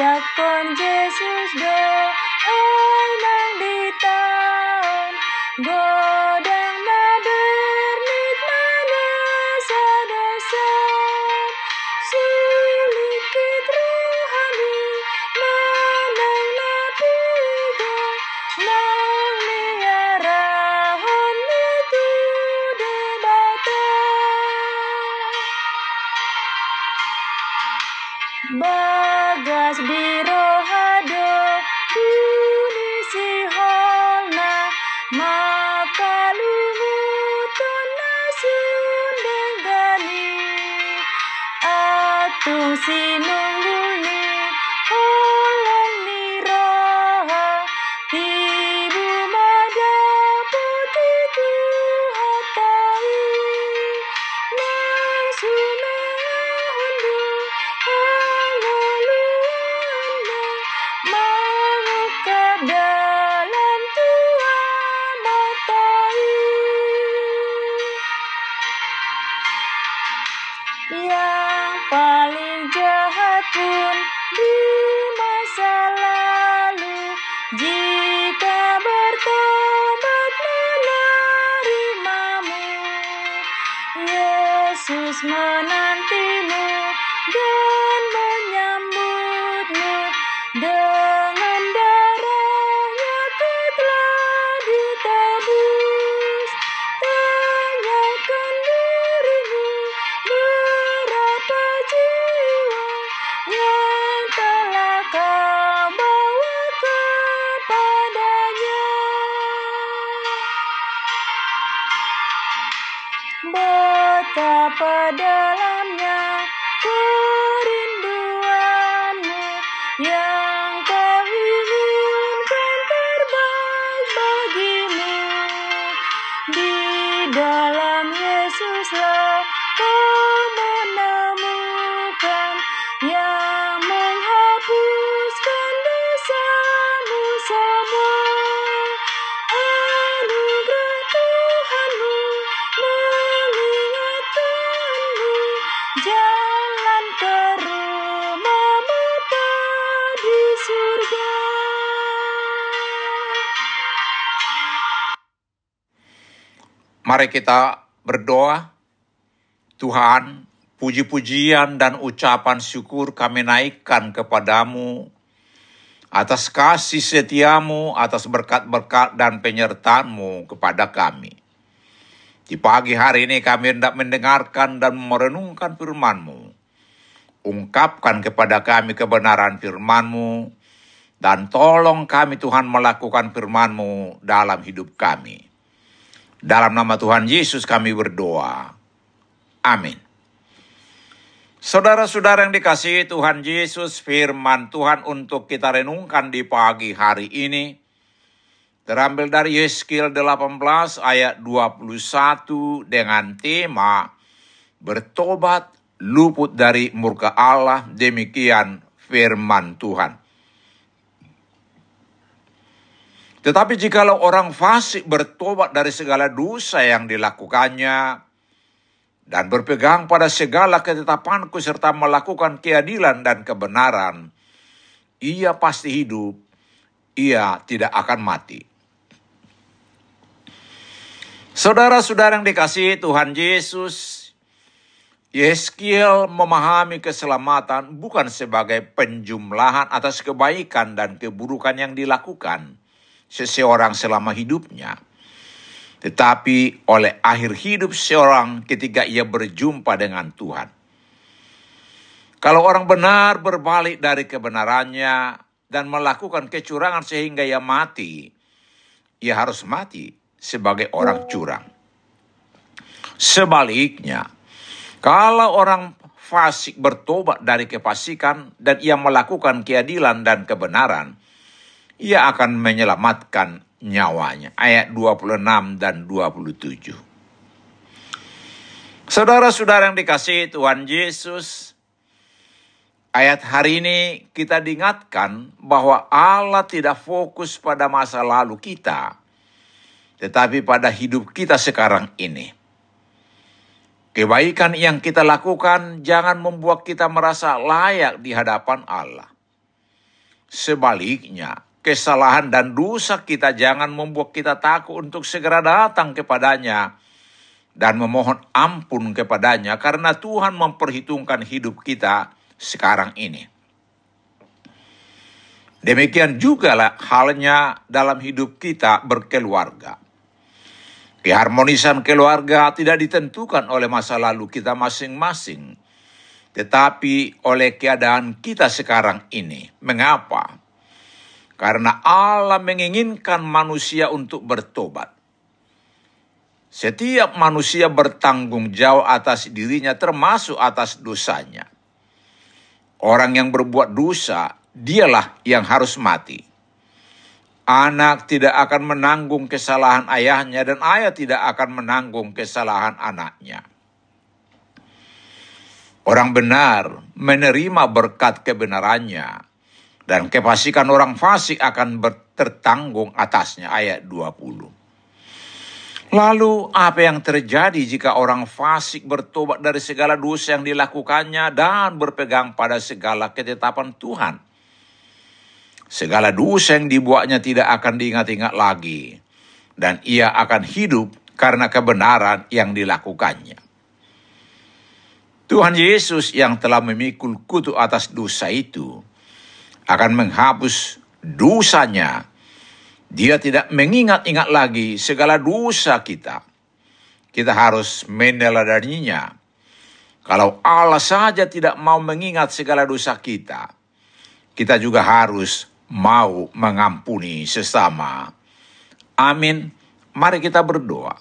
Jakon Yesus do nang di taon Godang na bernik mana sadasan Sulikit rohani manang napigo Nang niarahon itu debata Bagas birohado Dunisi holna Makalumuton na sundengani Atung sinunggulni Holong jahat pun di masa lalu. Jika bertobat menerimamu. Yesus menantimu betapa Mari kita berdoa. Tuhan, puji-pujian dan ucapan syukur kami naikkan kepadamu atas kasih setiamu, atas berkat-berkat dan penyertaanmu kepada kami. Di pagi hari ini kami hendak mendengarkan dan merenungkan firman-Mu. Ungkapkan kepada kami kebenaran firman-Mu, dan tolong kami Tuhan melakukan firman-Mu dalam hidup kami. Dalam nama Tuhan Yesus kami berdoa. Amin. Saudara-saudara yang dikasihi Tuhan Yesus, firman Tuhan untuk kita renungkan di pagi hari ini terambil dari Yeskiel 18 ayat 21 dengan tema bertobat luput dari murka Allah demikian firman Tuhan. Tetapi jikalau orang fasik bertobat dari segala dosa yang dilakukannya dan berpegang pada segala ketetapanku serta melakukan keadilan dan kebenaran, ia pasti hidup, ia tidak akan mati. Saudara-saudara yang dikasihi Tuhan Yesus, Yeskiel memahami keselamatan bukan sebagai penjumlahan atas kebaikan dan keburukan yang dilakukan seseorang selama hidupnya, tetapi oleh akhir hidup seorang ketika ia berjumpa dengan Tuhan. Kalau orang benar berbalik dari kebenarannya dan melakukan kecurangan sehingga ia mati, ia harus mati sebagai orang curang. Sebaliknya, kalau orang fasik bertobat dari kefasikan dan ia melakukan keadilan dan kebenaran, ia akan menyelamatkan nyawanya. Ayat 26 dan 27. Saudara-saudara yang dikasihi Tuhan Yesus, ayat hari ini kita diingatkan bahwa Allah tidak fokus pada masa lalu kita, tetapi pada hidup kita sekarang ini. Kebaikan yang kita lakukan jangan membuat kita merasa layak di hadapan Allah. Sebaliknya, kesalahan dan dosa kita jangan membuat kita takut untuk segera datang kepadanya dan memohon ampun kepadanya karena Tuhan memperhitungkan hidup kita sekarang ini. Demikian juga lah halnya dalam hidup kita berkeluarga. Keharmonisan keluarga tidak ditentukan oleh masa lalu kita masing-masing, tetapi oleh keadaan kita sekarang ini. Mengapa? Karena Allah menginginkan manusia untuk bertobat. Setiap manusia bertanggung jawab atas dirinya termasuk atas dosanya. Orang yang berbuat dosa, dialah yang harus mati. Anak tidak akan menanggung kesalahan ayahnya dan ayah tidak akan menanggung kesalahan anaknya. Orang benar menerima berkat kebenarannya dan kefasikan orang fasik akan tertanggung atasnya ayat 20. Lalu apa yang terjadi jika orang fasik bertobat dari segala dosa yang dilakukannya dan berpegang pada segala ketetapan Tuhan? Segala dosa yang dibuatnya tidak akan diingat-ingat lagi. Dan ia akan hidup karena kebenaran yang dilakukannya. Tuhan Yesus yang telah memikul kutu atas dosa itu akan menghapus dosanya dia tidak mengingat-ingat lagi segala dosa kita. Kita harus meneladaninya. Kalau Allah saja tidak mau mengingat segala dosa kita, kita juga harus mau mengampuni sesama. Amin. Mari kita berdoa.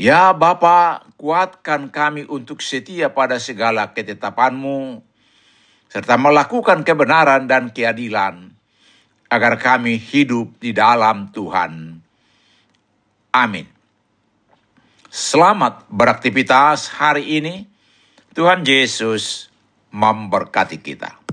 Ya Bapa, kuatkan kami untuk setia pada segala ketetapanmu, serta melakukan kebenaran dan keadilan agar kami hidup di dalam Tuhan. Amin. Selamat beraktivitas hari ini. Tuhan Yesus memberkati kita.